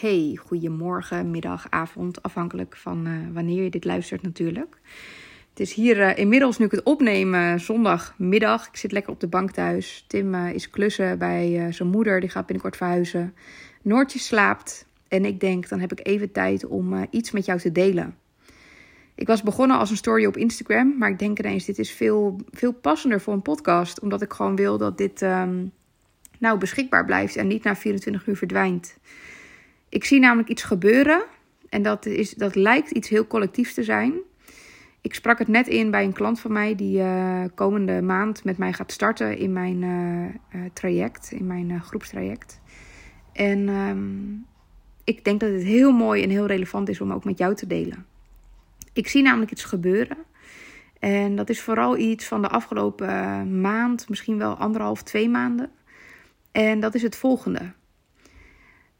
Hey, goedemorgen, middag, avond, afhankelijk van uh, wanneer je dit luistert natuurlijk. Het is hier uh, inmiddels, nu ik het opneem, zondagmiddag. Ik zit lekker op de bank thuis. Tim is klussen bij zijn moeder, die gaat binnenkort verhuizen. Noortje slaapt en ik denk, dan heb ik even tijd om iets met jou te delen. Ik was begonnen als een story op Instagram, maar ik denk ineens, dit is veel, veel passender voor een podcast. Omdat ik gewoon wil dat dit um, nou beschikbaar blijft en niet na 24 uur verdwijnt. Ik zie namelijk iets gebeuren en dat, is, dat lijkt iets heel collectiefs te zijn. Ik sprak het net in bij een klant van mij die uh, komende maand met mij gaat starten in mijn uh, uh, traject, in mijn groepstraject. En um, ik denk dat het heel mooi en heel relevant is om ook met jou te delen. Ik zie namelijk iets gebeuren. En dat is vooral iets van de afgelopen maand, misschien wel anderhalf, twee maanden. En dat is het volgende.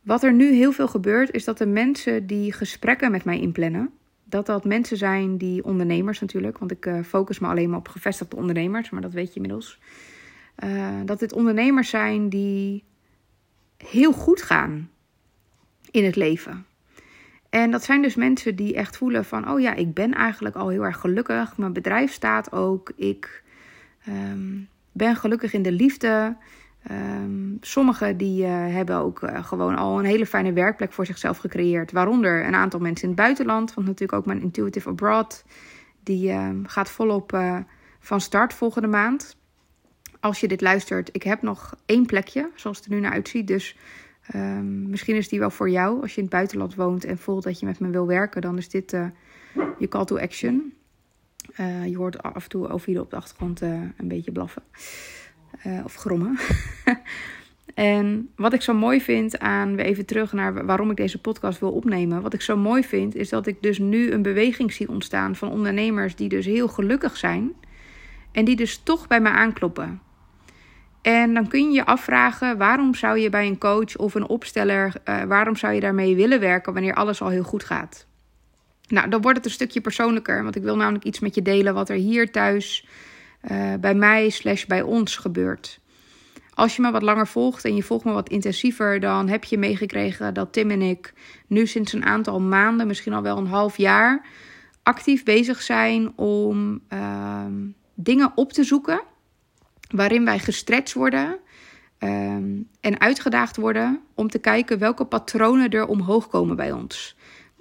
Wat er nu heel veel gebeurt, is dat de mensen die gesprekken met mij inplannen, dat dat mensen zijn die ondernemers natuurlijk, want ik uh, focus me alleen maar op gevestigde ondernemers, maar dat weet je inmiddels. Uh, dat dit ondernemers zijn die heel goed gaan in het leven. En dat zijn dus mensen die echt voelen van, oh ja, ik ben eigenlijk al heel erg gelukkig. Mijn bedrijf staat ook. Ik um, ben gelukkig in de liefde. Um, sommigen die uh, hebben ook uh, gewoon al een hele fijne werkplek voor zichzelf gecreëerd. Waaronder een aantal mensen in het buitenland. Want natuurlijk ook mijn Intuitive Abroad. Die uh, gaat volop eh, van start volgende maand. Als je dit luistert, ik heb nog één plekje, zoals het er nu naar uitziet. Dus um, misschien is die wel voor jou. Als je in het buitenland woont en voelt dat je met me wil werken, dan is dit je call to action. je hoort af en toe over hier op de achtergrond een beetje blaffen. Uh, of grommen. en wat ik zo mooi vind aan, we even terug naar waarom ik deze podcast wil opnemen. Wat ik zo mooi vind, is dat ik dus nu een beweging zie ontstaan van ondernemers die dus heel gelukkig zijn. En die dus toch bij me aankloppen. En dan kun je je afvragen, waarom zou je bij een coach of een opsteller, uh, waarom zou je daarmee willen werken wanneer alles al heel goed gaat? Nou, dan wordt het een stukje persoonlijker, want ik wil namelijk iets met je delen wat er hier thuis uh, bij mij slash bij ons gebeurt. Als je me wat langer volgt en je volgt me wat intensiever, dan heb je meegekregen dat Tim en ik nu sinds een aantal maanden, misschien al wel een half jaar, actief bezig zijn om uh, dingen op te zoeken waarin wij gestretched worden um, en uitgedaagd worden om te kijken welke patronen er omhoog komen bij ons.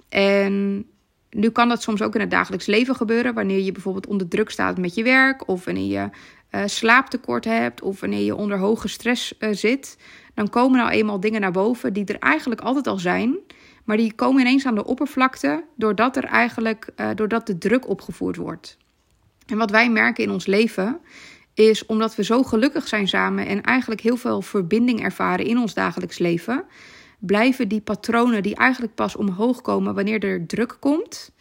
En nu kan dat soms ook in het dagelijks leven gebeuren, wanneer je bijvoorbeeld onder druk staat met je werk, of wanneer je uh, slaaptekort hebt, of wanneer je onder hoge stress uh, zit. Dan komen nou eenmaal dingen naar boven die er eigenlijk altijd al zijn, maar die komen ineens aan de oppervlakte doordat er eigenlijk uh, doordat de druk opgevoerd wordt. En wat wij merken in ons leven is omdat we zo gelukkig zijn samen en eigenlijk heel veel verbinding ervaren in ons dagelijks leven, blijven die patronen die eigenlijk pas omhoog komen wanneer er druk komt,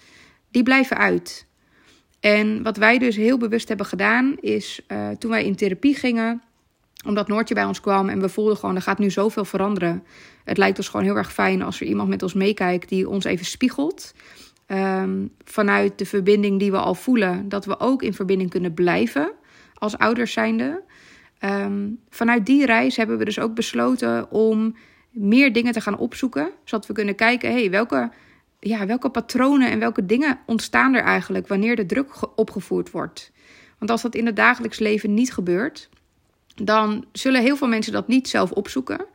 die blijven uit. En wat wij dus heel bewust hebben gedaan, is uh, toen wij in therapie gingen, omdat Noortje bij ons kwam en we voelden gewoon, er gaat nu zoveel veranderen. Het lijkt ons gewoon heel erg fijn als er iemand met ons meekijkt die ons even spiegelt. Um, vanuit de verbinding die we al voelen, dat we ook in verbinding kunnen blijven als ouders zijnde. Um, vanuit die reis hebben we dus ook besloten om meer dingen te gaan opzoeken. Zodat we kunnen kijken, hey, welke, ja, welke patronen en welke dingen ontstaan er eigenlijk wanneer de druk opgevoerd wordt. Want als dat in het dagelijks leven niet gebeurt, dan zullen heel veel mensen dat niet zelf opzoeken.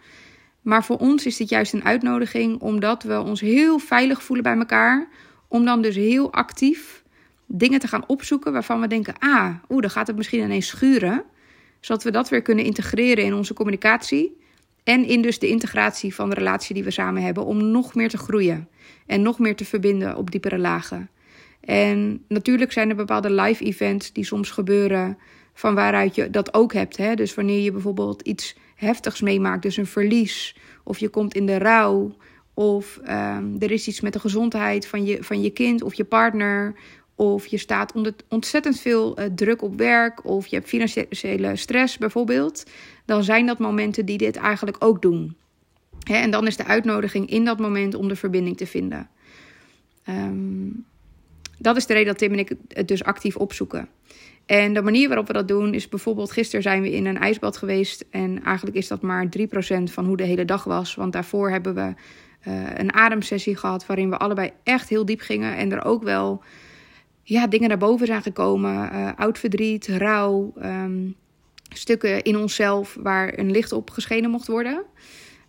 Maar voor ons is dit juist een uitnodiging, omdat we ons heel veilig voelen bij elkaar. Om dan dus heel actief dingen te gaan opzoeken waarvan we denken: ah, oeh, dan gaat het misschien ineens schuren. Zodat we dat weer kunnen integreren in onze communicatie. En in dus de integratie van de relatie die we samen hebben om nog meer te groeien en nog meer te verbinden op diepere lagen. En natuurlijk zijn er bepaalde live events die soms gebeuren van waaruit je dat ook hebt. Hè? Dus wanneer je bijvoorbeeld iets heftigs meemaakt, dus een verlies, of je komt in de rouw, of um, er is iets met de gezondheid van je, van je kind of je partner, of je staat onder ontzettend veel uh, druk op werk. Of je hebt financiële stress bijvoorbeeld. Dan zijn dat momenten die dit eigenlijk ook doen. En dan is de uitnodiging in dat moment om de verbinding te vinden. Um, dat is de reden dat Tim en ik het dus actief opzoeken. En de manier waarop we dat doen is bijvoorbeeld... gisteren zijn we in een ijsbad geweest... en eigenlijk is dat maar 3% van hoe de hele dag was. Want daarvoor hebben we een ademsessie gehad waarin we allebei echt heel diep gingen en er ook wel ja, dingen naar boven zijn gekomen. oud verdriet, rouw, ehm, stukken in onszelf waar een licht op geschenen mocht worden.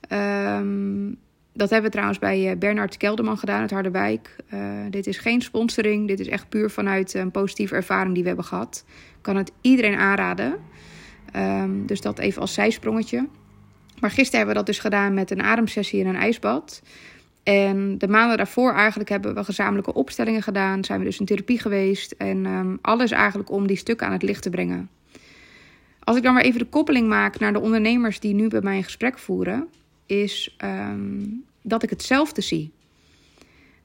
Um, dat hebben we trouwens bij eh, Bernard Kelderman gedaan uit Harderwijk. Uh, dit is geen sponsoring. Dit is echt puur vanuit een positieve ervaring die we hebben gehad. Ik kan het iedereen aanraden. Um, dus dat even als zijsprongetje. Maar gisteren hebben we dat dus gedaan met een ademsessie en een ijsbad. En de maanden daarvoor eigenlijk hebben we gezamenlijke opstellingen gedaan. Zijn we dus in therapie geweest. En um, alles eigenlijk om die stukken aan het licht te brengen. Als ik dan maar even de koppeling maak naar de ondernemers die nu bij mij een gesprek voeren is ehm, dat ik hetzelfde zie.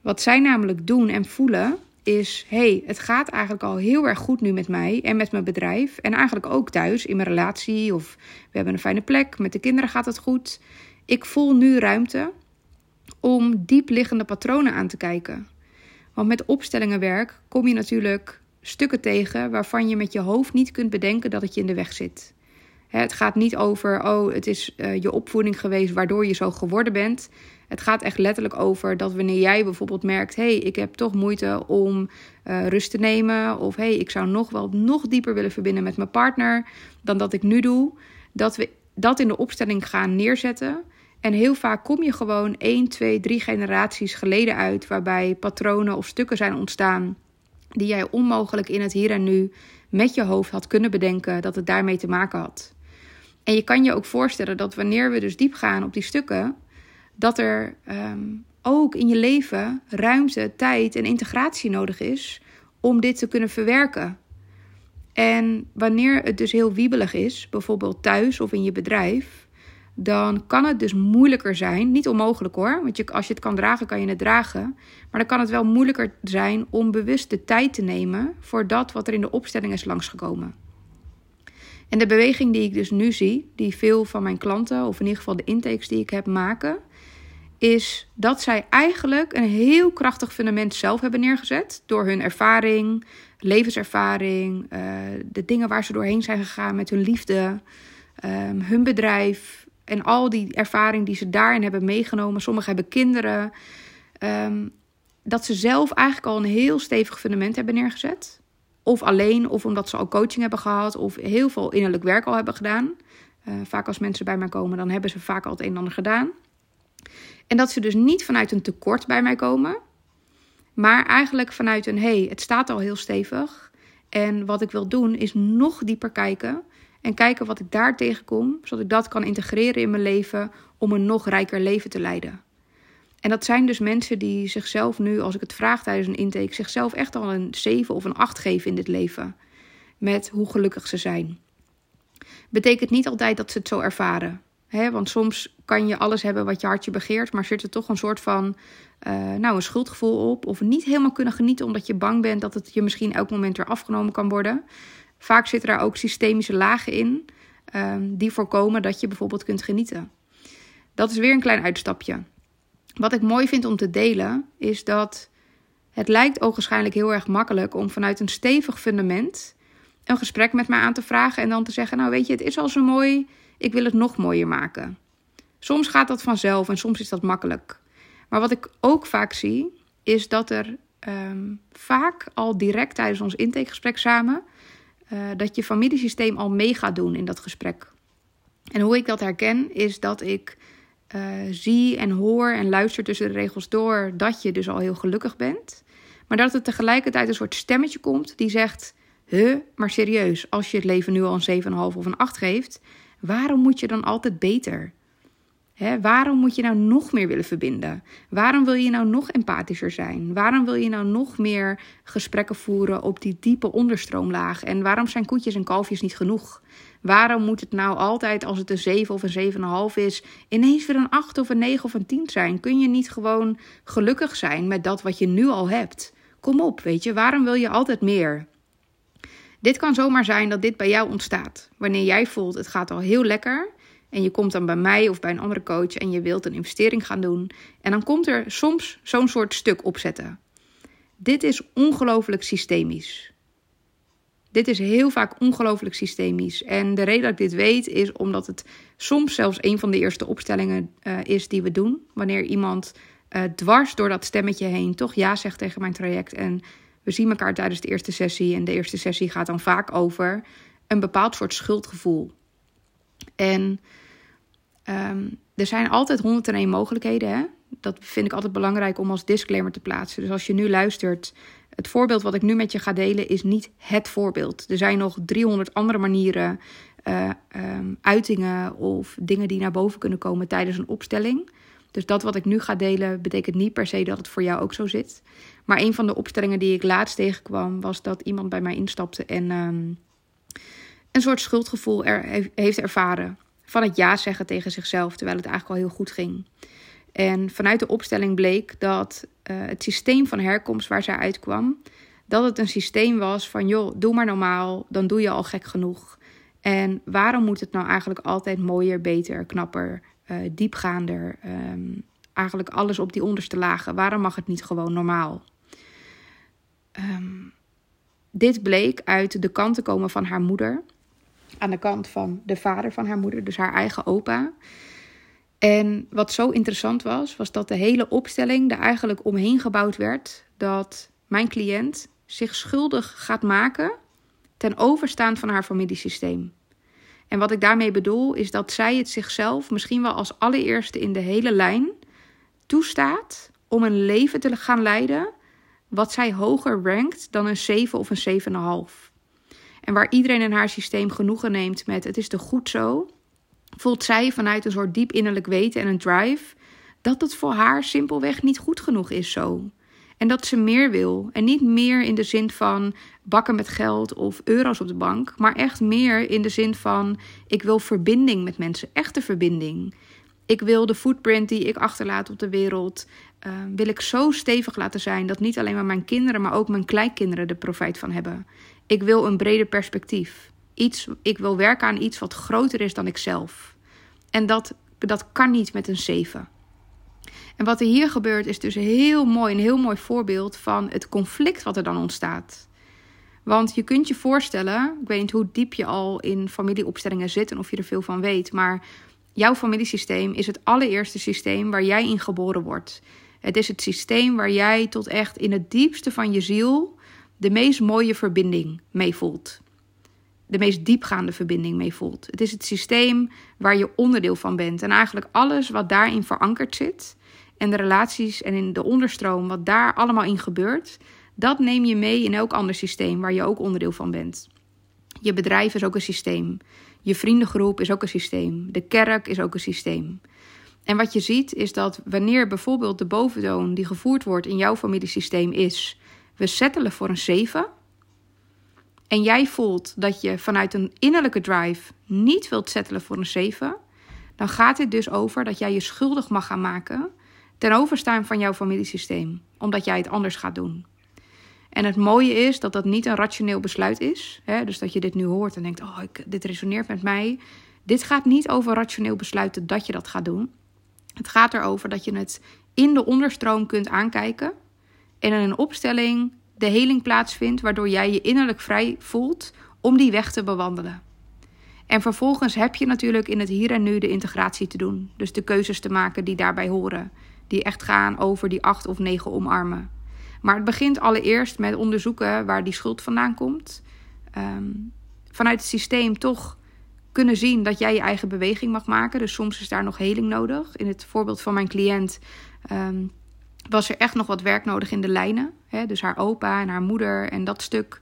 Wat zij namelijk doen en voelen is: hey, het gaat eigenlijk al heel erg goed nu met mij en met mijn bedrijf. En eigenlijk ook thuis in mijn relatie. Of we hebben een fijne plek, met de kinderen gaat het goed. Ik voel nu ruimte om diepliggende patronen aan te kijken. Want met opstellingenwerk kom je natuurlijk stukken tegen waarvan je met je hoofd niet kunt bedenken dat het je in de weg zit. Het gaat niet over, oh, het is uh, je opvoeding geweest waardoor je zo geworden bent. Het gaat echt letterlijk over dat wanneer jij bijvoorbeeld merkt: hé, hey, ik heb toch moeite om uh, rust te nemen. Of hé, hey, ik zou nog wel nog dieper willen verbinden met mijn partner dan dat ik nu doe. Dat we dat in de opstelling gaan neerzetten. En heel vaak kom je gewoon 1, 2, 3 generaties geleden uit, waarbij patronen of stukken zijn ontstaan die jij onmogelijk in het hier en nu met je hoofd had kunnen bedenken dat het daarmee te maken had. En je kan je ook voorstellen dat wanneer we dus diep gaan op die stukken, dat er ehm, ook in je leven ruimte, tijd en integratie nodig is om dit te kunnen verwerken. En wanneer het dus heel wiebelig is, bijvoorbeeld thuis of in je bedrijf, dan kan het dus moeilijker zijn. Niet onmogelijk hoor, want je, als je het kan dragen, kan je het dragen. Maar dan kan het wel moeilijker zijn om bewust de tijd te nemen voor dat wat er in de opstelling is langsgekomen. En de beweging die ik dus nu zie, die veel van mijn klanten, of in ieder geval de intakes die ik heb maken, is dat zij eigenlijk een heel krachtig fundament zelf hebben neergezet. Door hun ervaring, levenservaring, uh, de dingen waar ze doorheen zijn gegaan met hun liefde, um, hun bedrijf en al die ervaring die ze daarin hebben meegenomen. Sommigen hebben kinderen. Um, dat ze zelf eigenlijk al een heel stevig fundament hebben neergezet. Of alleen, of omdat ze al coaching hebben gehad, of heel veel innerlijk werk al hebben gedaan. Uh, vaak als mensen bij mij komen, dan hebben ze vaak al het een en ander gedaan. En dat ze dus niet vanuit een tekort bij mij komen, maar eigenlijk vanuit een hé, hey, het staat al heel stevig. En wat ik wil doen is nog dieper kijken en kijken wat ik daar tegenkom, zodat ik dat kan integreren in mijn leven om een nog rijker leven te leiden. En dat zijn dus mensen die zichzelf nu, als ik het vraag tijdens een intake, zichzelf echt al een 7 of een 8 geven in dit leven. Met hoe gelukkig ze zijn. Betekent niet altijd dat ze het zo ervaren. Hè? Want soms kan je alles hebben wat je hartje begeert, maar zit er toch een soort van uh, nou, een schuldgevoel op. Of niet helemaal kunnen genieten omdat je bang bent dat het je misschien elk moment weer afgenomen kan worden. Vaak zitten er ook systemische lagen in um, die voorkomen dat je bijvoorbeeld kunt genieten. Dat is weer een klein uitstapje. Wat ik mooi vind om te delen, is dat het lijkt ogenschijnlijk heel erg makkelijk om vanuit een stevig fundament een gesprek met mij aan te vragen en dan te zeggen: Nou, weet je, het is al zo mooi, ik wil het nog mooier maken. Soms gaat dat vanzelf en soms is dat makkelijk. Maar wat ik ook vaak zie, is dat er um, vaak al direct tijdens ons intakegesprek samen, uh, dat je familiesysteem al mee gaat doen in dat gesprek. En hoe ik dat herken, is dat ik uh, zie en hoor en luister tussen de regels door dat je dus al heel gelukkig bent. Maar dat er tegelijkertijd een soort stemmetje komt die zegt: Huh, maar serieus, als je het leven nu al een 7,5 of een 8 geeft, waarom moet je dan altijd beter? Waarom moet je nou nog meer willen verbinden? Waarom wil je nou nog empathischer zijn? Waarom wil je nou nog meer gesprekken voeren op die diepe onderstroomlaag? En waarom zijn koetjes en kalfjes niet genoeg? Waarom moet het nou altijd, als het een 7 of een 7,5 is, ineens weer een 8 of een 9 of een 10 zijn? Kun je niet gewoon gelukkig zijn met dat wat je nu al hebt? Kom op, weet je, waarom wil je altijd meer? Dit kan zomaar zijn dat dit bij jou ontstaat. Wanneer jij voelt het gaat al heel lekker en je komt dan bij mij of bij een andere coach en je wilt een investering gaan doen. En dan komt er soms zo'n soort stuk opzetten. Dit is ongelooflijk systemisch. Dit is heel vaak ongelooflijk systemisch. En de reden dat ik dit weet is omdat het soms zelfs een van de eerste opstellingen uh, is die we doen. Wanneer iemand uh, dwars door dat stemmetje heen toch ja zegt tegen mijn traject. En we zien elkaar tijdens de eerste sessie. En de eerste sessie gaat dan vaak over een bepaald soort schuldgevoel. En um, er zijn altijd 101 mogelijkheden. Hè? Dat vind ik altijd belangrijk om als disclaimer te plaatsen. Dus als je nu luistert, het voorbeeld wat ik nu met je ga delen is niet het voorbeeld. Er zijn nog 300 andere manieren, uh, um, uitingen of dingen die naar boven kunnen komen tijdens een opstelling. Dus dat wat ik nu ga delen betekent niet per se dat het voor jou ook zo zit. Maar een van de opstellingen die ik laatst tegenkwam was dat iemand bij mij instapte en um, een soort schuldgevoel heeft ervaren. Van het ja zeggen tegen zichzelf, terwijl het eigenlijk al heel goed ging. En vanuit de opstelling bleek dat uh, het systeem van herkomst waar zij uitkwam, dat het een systeem was van joh, doe maar normaal, dan doe je al gek genoeg. En waarom moet het nou eigenlijk altijd mooier, beter, knapper, uh, diepgaander, um, eigenlijk alles op die onderste lagen? Waarom mag het niet gewoon normaal? Um, dit bleek uit de kant te komen van haar moeder. Aan de kant van de vader van haar moeder, dus haar eigen opa. En wat zo interessant was, was dat de hele opstelling er eigenlijk omheen gebouwd werd dat mijn cliënt zich schuldig gaat maken ten overstaan van haar familiesysteem. En wat ik daarmee bedoel is dat zij het zichzelf misschien wel als allereerste in de hele lijn toestaat om een leven te gaan leiden wat zij hoger rankt dan een 7 of een 7,5. En waar iedereen in haar systeem genoegen neemt met het is te goed zo, voelt zij vanuit een soort diep innerlijk weten en een drive dat het voor haar simpelweg niet goed genoeg is zo. En dat ze meer wil. En niet meer in de zin van bakken met geld of euro's op de bank, maar echt meer in de zin van ik wil verbinding met mensen, echte verbinding. Ik wil de footprint die ik achterlaat op de wereld, uh, wil ik zo stevig laten zijn dat niet alleen maar mijn kinderen, maar ook mijn kleinkinderen er profijt van hebben. Ik wil een breder perspectief. Iets, ik wil werken aan iets wat groter is dan ikzelf. En dat, dat kan niet met een 7. En wat er hier gebeurt is dus heel mooi, een heel mooi voorbeeld van het conflict wat er dan ontstaat. Want je kunt je voorstellen, ik weet niet hoe diep je al in familieopstellingen zit en of je er veel van weet, maar jouw familiesysteem is het allereerste systeem waar jij in geboren wordt. Het is het systeem waar jij tot echt in het diepste van je ziel de meest mooie verbinding mee voelt de meest diepgaande verbinding mee voelt. Het is het systeem waar je onderdeel van bent. En eigenlijk alles wat daarin verankerd zit. En de relaties en in de onderstroom, wat daar allemaal in gebeurt. Dat neem je mee in elk ander systeem waar je ook onderdeel van bent. Je bedrijf is ook een systeem. Je vriendengroep is ook een systeem. De kerk is ook een systeem. En wat je ziet is dat wanneer bijvoorbeeld de boventoon die gevoerd wordt in jouw familiesysteem is: we settelen voor een 7 en jij voelt dat je vanuit een innerlijke drive niet wilt settelen voor een 7, dan gaat het dus over dat jij je schuldig mag gaan maken ten overstaan van jouw familiesysteem, omdat jij het anders gaat doen. En het mooie is dat dat niet een rationeel besluit is. Hè? Dus dat je dit nu hoort en denkt: Oh, ik, dit resoneert met mij. Dit gaat niet over rationeel besluiten dat je dat gaat doen. Het gaat erover dat je het in de onderstroom kunt aankijken en in een opstelling de heling plaatsvindt, waardoor jij je innerlijk vrij voelt om die weg te bewandelen. En vervolgens heb je natuurlijk in het hier en nu de integratie te doen. Dus de keuzes te maken die daarbij horen. Die echt gaan over die acht of negen omarmen. Maar het begint allereerst met onderzoeken waar die schuld vandaan komt. Um, vanuit het systeem toch kunnen zien dat jij je eigen beweging mag maken. Dus soms is daar nog heling nodig. In het voorbeeld van mijn cliënt um, was er echt nog wat werk nodig in de lijnen. Hè? Dus haar opa en haar moeder en dat stuk.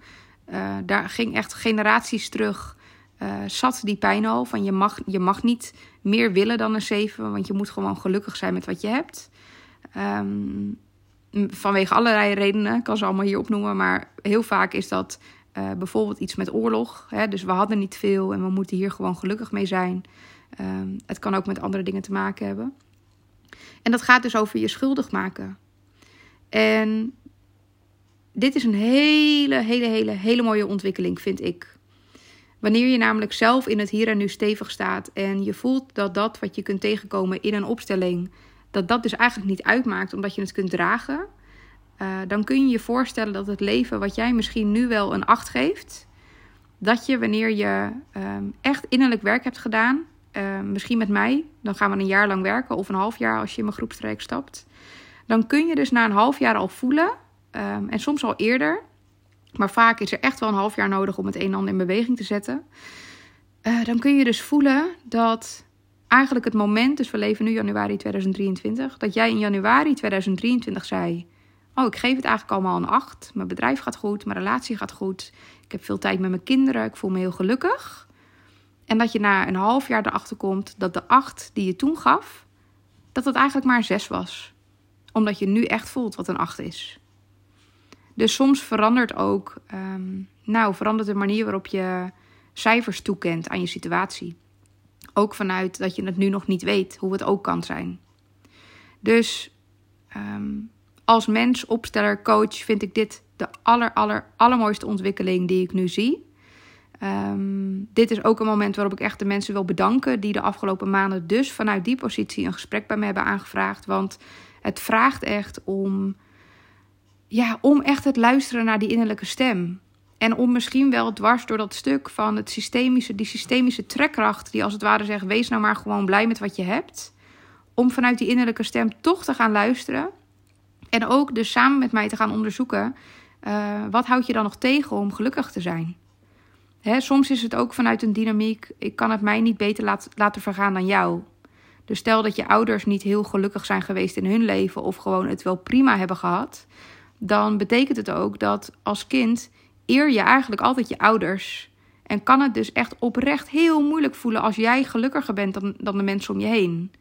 Uh, daar ging echt generaties terug. Uh, zat die pijn al van je mag, je mag niet meer willen dan een zeven, want je moet gewoon gelukkig zijn met wat je hebt. Um, vanwege allerlei redenen, ik kan ze allemaal hier opnoemen, maar heel vaak is dat uh, bijvoorbeeld iets met oorlog. Hè? Dus we hadden niet veel en we moeten hier gewoon gelukkig mee zijn. Um, het kan ook met andere dingen te maken hebben. En dat gaat dus over je schuldig maken. En dit is een hele, hele, hele, hele mooie ontwikkeling, vind ik. Wanneer je namelijk zelf in het hier en nu stevig staat en je voelt dat dat wat je kunt tegenkomen in een opstelling, dat dat dus eigenlijk niet uitmaakt omdat je het kunt dragen, uh, dan kun je je voorstellen dat het leven wat jij misschien nu wel een acht geeft, dat je wanneer je ehm, echt innerlijk werk hebt gedaan, ehm, misschien met mij, dan gaan we een jaar lang werken of een half jaar als je in mijn groepstraject stapt. Dan kun je dus na een half jaar al voelen, ehm, en soms al eerder, maar vaak is er echt wel een half jaar nodig om het een en ander in beweging te zetten. Uh, dan kun je dus voelen dat eigenlijk het moment, dus we leven nu januari 2023, dat jij in januari 2023 zei: Oh, ik geef het eigenlijk allemaal een 8. Mijn bedrijf gaat goed, mijn relatie gaat goed. Ik heb veel tijd met mijn kinderen, ik voel me heel gelukkig. En dat je na een half jaar erachter komt dat de 8 die je toen gaf, dat het eigenlijk maar een 6 was. Omdat je nu echt voelt wat een 8 is. Dus soms verandert ook, um, nou, verandert de manier waarop je cijfers toekent aan je situatie. Ook vanuit dat je het nu nog niet weet hoe het ook kan zijn. Dus um, als mens, opsteller, coach vind ik dit de aller, aller, allermooiste ontwikkeling die ik nu zie. Um, dit is ook een moment waarop ik echt de mensen wil bedanken die de afgelopen maanden dus vanuit die positie een gesprek bij me hebben aangevraagd. Want het vraagt echt om, ja, om echt het luisteren naar die innerlijke stem. En om misschien wel dwars door dat stuk van het systemische, die systemische trekkracht, die als het ware zegt: wees nou maar gewoon blij met wat je hebt. Om vanuit die innerlijke stem toch te gaan luisteren. En ook dus samen met mij te gaan onderzoeken: uh, wat houd je dan nog tegen om gelukkig te zijn? Hè, soms is het ook vanuit een dynamiek: ik kan het mij niet beter laat, laten vergaan dan jou. Dus stel dat je ouders niet heel gelukkig zijn geweest in hun leven of gewoon het wel prima hebben gehad, dan betekent het ook dat als kind eer je eigenlijk altijd je ouders. En kan het dus echt oprecht heel moeilijk voelen als jij gelukkiger bent dan, dan de mensen om je heen.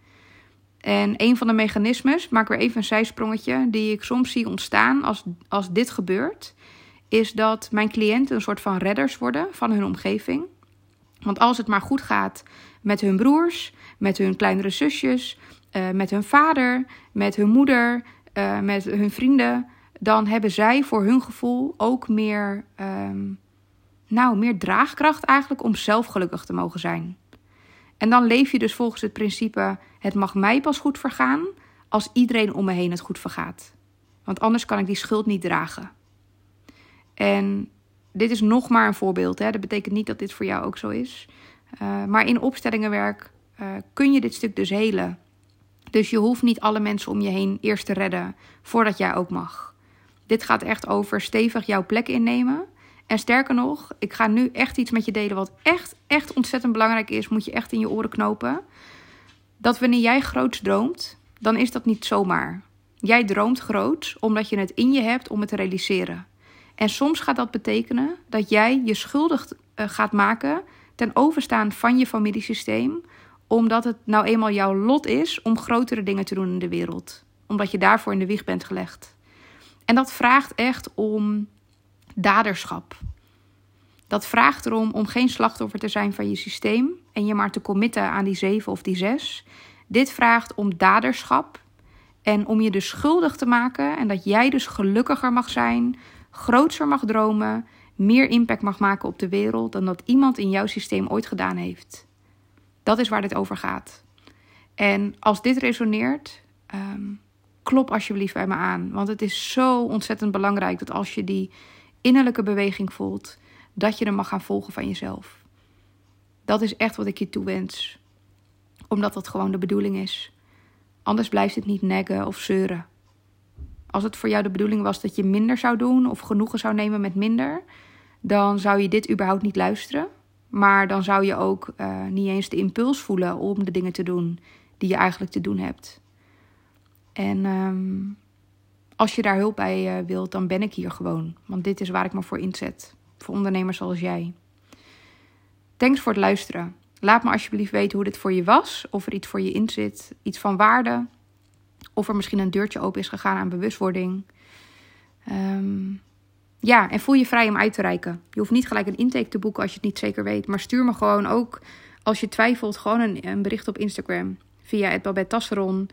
En een van de mechanismes, maak weer even een zijsprongetje, die ik soms zie ontstaan als, als dit gebeurt, is dat mijn cliënten een soort van redders worden van hun omgeving. Want als het maar goed gaat met hun broers, met hun kleinere zusjes, uh, met hun vader, met hun moeder, uh, met hun vrienden, dan hebben zij voor hun gevoel ook meer, um, nou, meer draagkracht eigenlijk om zelf gelukkig te mogen zijn. En dan leef je dus volgens het principe: het mag mij pas goed vergaan als iedereen om me heen het goed vergaat. Want anders kan ik die schuld niet dragen. En dit is nog maar een voorbeeld. Hè? Dat betekent niet dat dit voor jou ook zo is. Uh, maar in opstellingenwerk uh, kun je dit stuk dus helen. Dus je hoeft niet alle mensen om je heen eerst te redden voordat jij ook mag. Dit gaat echt over stevig jouw plek innemen. En sterker nog, ik ga nu echt iets met je delen wat echt, echt ontzettend belangrijk is. Moet je echt in je oren knopen. Dat wanneer jij groots droomt, dan is dat niet zomaar. Jij droomt groots omdat je het in je hebt om het te realiseren. En soms gaat dat betekenen dat jij je schuldig uh, gaat maken ten overstaan van je familiesysteem, omdat het nou eenmaal jouw lot is om grotere dingen te doen in de wereld. Omdat je daarvoor in de wieg bent gelegd. En dat vraagt echt om daderschap. Dat vraagt erom om geen slachtoffer te zijn van je systeem en je maar te committen aan die zeven of die zes. Dit vraagt om daderschap en om je dus schuldig te maken en dat jij dus gelukkiger mag zijn, grootser mag dromen, meer impact mag maken op de wereld dan dat iemand in jouw systeem ooit gedaan heeft. Dat is waar dit over gaat. En als dit resoneert, um, klop alsjeblieft bij me aan. Want het is zo ontzettend belangrijk dat als je die innerlijke beweging voelt, dat je hem mag gaan volgen van jezelf. Dat is echt wat ik je toewens. Omdat dat gewoon de bedoeling is. Anders blijft het niet neggen of zeuren. Als het voor jou de bedoeling was dat je minder zou doen of genoegen zou nemen met minder, dan zou je dit überhaupt niet luisteren. Maar dan zou je ook uh, niet eens de impuls voelen om de dingen te doen die je eigenlijk te doen hebt. En um, als je daar hulp bij uh, wilt, dan ben ik hier gewoon. Want dit is waar ik me voor inzet. Voor ondernemers zoals jij. Thanks voor het luisteren. Laat me alsjeblieft weten hoe dit voor je was. Of er iets voor je in zit. Iets van waarde. Of er misschien een deurtje open is gegaan aan bewustwording. Um, ja, en voel je vrij om uit te reiken. Je hoeft niet gelijk een intake te boeken als je het niet zeker weet. Maar stuur me gewoon ook, als je twijfelt, gewoon een, een bericht op Instagram. Via het Babette Tasseron.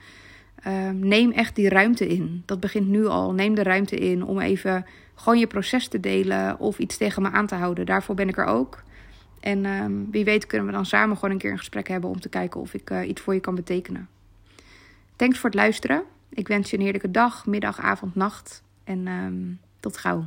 Ehm, neem echt die ruimte in. Dat begint nu al. Neem de ruimte in om even gewoon je proces te delen of iets tegen me aan te houden. Daarvoor ben ik er ook. En ehm, wie weet kunnen we dan samen gewoon een keer een gesprek hebben om te kijken of ik uh, iets voor je kan betekenen. Thanks voor het luisteren. Ik wens je een heerlijke dag, middag, avond, nacht. En um, tot gauw.